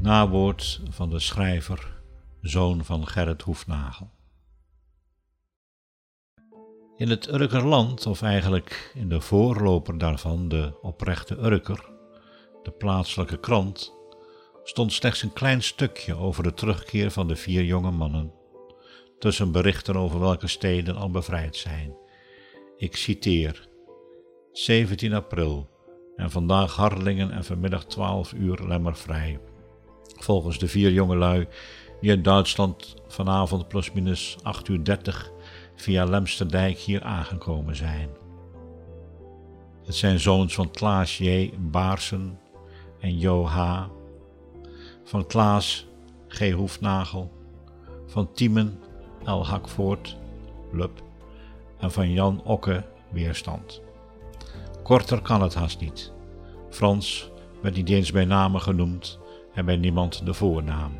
Nawoord van de schrijver, zoon van Gerrit Hoefnagel. In het Urkerland, of eigenlijk in de voorloper daarvan, de oprechte Urker, de plaatselijke krant, stond slechts een klein stukje over de terugkeer van de vier jonge mannen, tussen berichten over welke steden al bevrijd zijn. Ik citeer: 17 april en vandaag Hardelingen en vanmiddag 12 uur Lemmervrij. Volgens de vier jongelui die uit Duitsland vanavond plusminus 8 uur 30 via Lemsterdijk hier aangekomen zijn. Het zijn zoons van Klaas J. Baarsen en Jo H. Van Klaas G. Hoefnagel. Van Tiemen L. Hakvoort, Lup. En van Jan Okke Weerstand. Korter kan het haast niet. Frans werd niet eens bij namen genoemd en bij niemand de voornaam.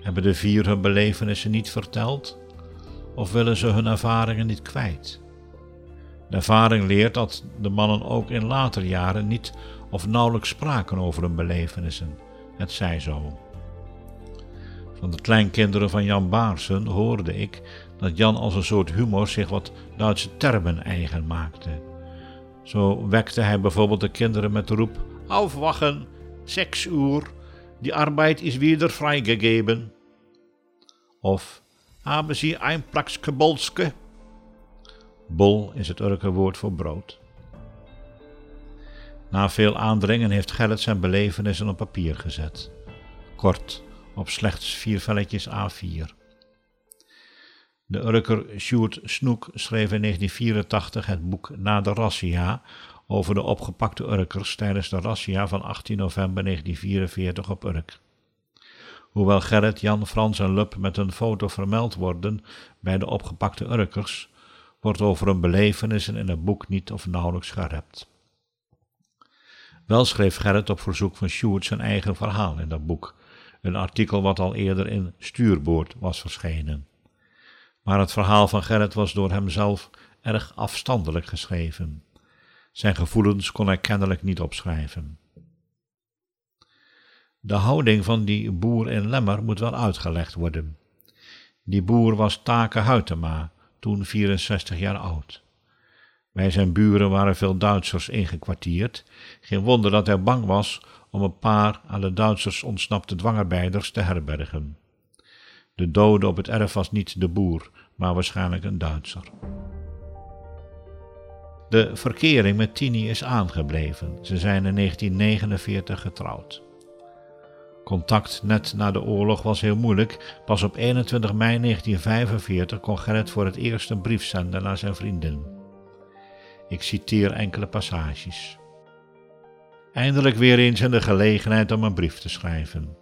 Hebben de vier hun belevenissen niet verteld? Of willen ze hun ervaringen niet kwijt? De ervaring leert dat de mannen ook in later jaren niet of nauwelijks spraken over hun belevenissen. Het zij zo. Van de kleinkinderen van Jan Baarsen hoorde ik dat Jan als een soort humor zich wat Duitse termen eigen maakte. Zo wekte hij bijvoorbeeld de kinderen met de roep: Aufwachen, zes uur, die arbeid is weer vrijgegeven. Of hebben ze een bolske? Bol is het Urker woord voor brood. Na veel aandringen heeft Gerrit zijn belevenissen op papier gezet. Kort, op slechts vier velletjes A4. De Urker Sjoerd Snoek schreef in 1984 het boek Na de Rassia over de opgepakte Urkers tijdens de Rassia van 18 november 1944 op Urk. Hoewel Gerrit, Jan, Frans en Lup met een foto vermeld worden bij de opgepakte Urkers, wordt over hun belevenissen in het boek niet of nauwelijks gerept. Wel schreef Gerrit op verzoek van Sjoerd zijn eigen verhaal in dat boek, een artikel wat al eerder in Stuurboord was verschenen. Maar het verhaal van Gerrit was door hemzelf erg afstandelijk geschreven. Zijn gevoelens kon hij kennelijk niet opschrijven. De houding van die boer in Lemmer moet wel uitgelegd worden. Die boer was Take Huytema, toen 64 jaar oud. Bij zijn buren waren veel Duitsers ingekwartierd. Geen wonder dat hij bang was om een paar aan de Duitsers ontsnapte dwangarbeiders te herbergen. De dode op het erf was niet de boer, maar waarschijnlijk een Duitser. De verkering met Tini is aangebleven. Ze zijn in 1949 getrouwd. Contact net na de oorlog was heel moeilijk. Pas op 21 mei 1945 kon Gerrit voor het eerst een brief zenden naar zijn vriendin. Ik citeer enkele passages. Eindelijk weer eens in de gelegenheid om een brief te schrijven.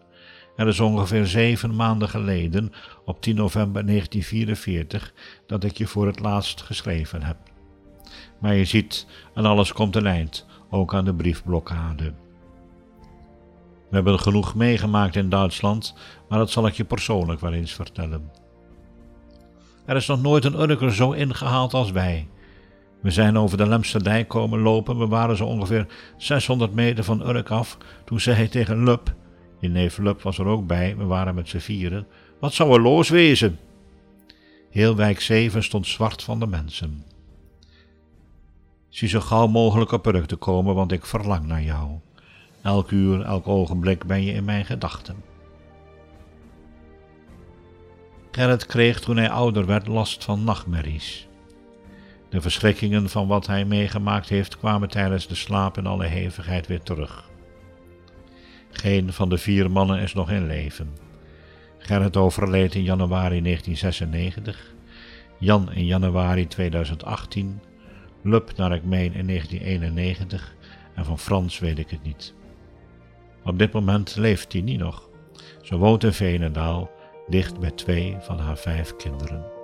Er is ongeveer zeven maanden geleden, op 10 november 1944, dat ik je voor het laatst geschreven heb. Maar je ziet, aan alles komt een eind, ook aan de briefblokkade. We hebben genoeg meegemaakt in Duitsland, maar dat zal ik je persoonlijk wel eens vertellen. Er is nog nooit een Urker zo ingehaald als wij. We zijn over de Lemsterdijk komen lopen. We waren zo ongeveer 600 meter van Urk af. Toen zei hij tegen Lup, je neef Lup was er ook bij, we waren met z'n vieren. Wat zou er los wezen? Heel wijk 7 stond zwart van de mensen. Zie zo gauw mogelijk op Urk te komen, want ik verlang naar jou. Elk uur, elk ogenblik ben je in mijn gedachten. Gerrit kreeg toen hij ouder werd last van nachtmerries. De verschrikkingen van wat hij meegemaakt heeft kwamen tijdens de slaap in alle hevigheid weer terug. Geen van de vier mannen is nog in leven. Gerrit overleed in januari 1996, Jan in januari 2018, Lup naar ik meen in 1991 en van Frans weet ik het niet. Op dit moment leeft Tini nog. Ze woont in Venendaal, dicht bij twee van haar vijf kinderen.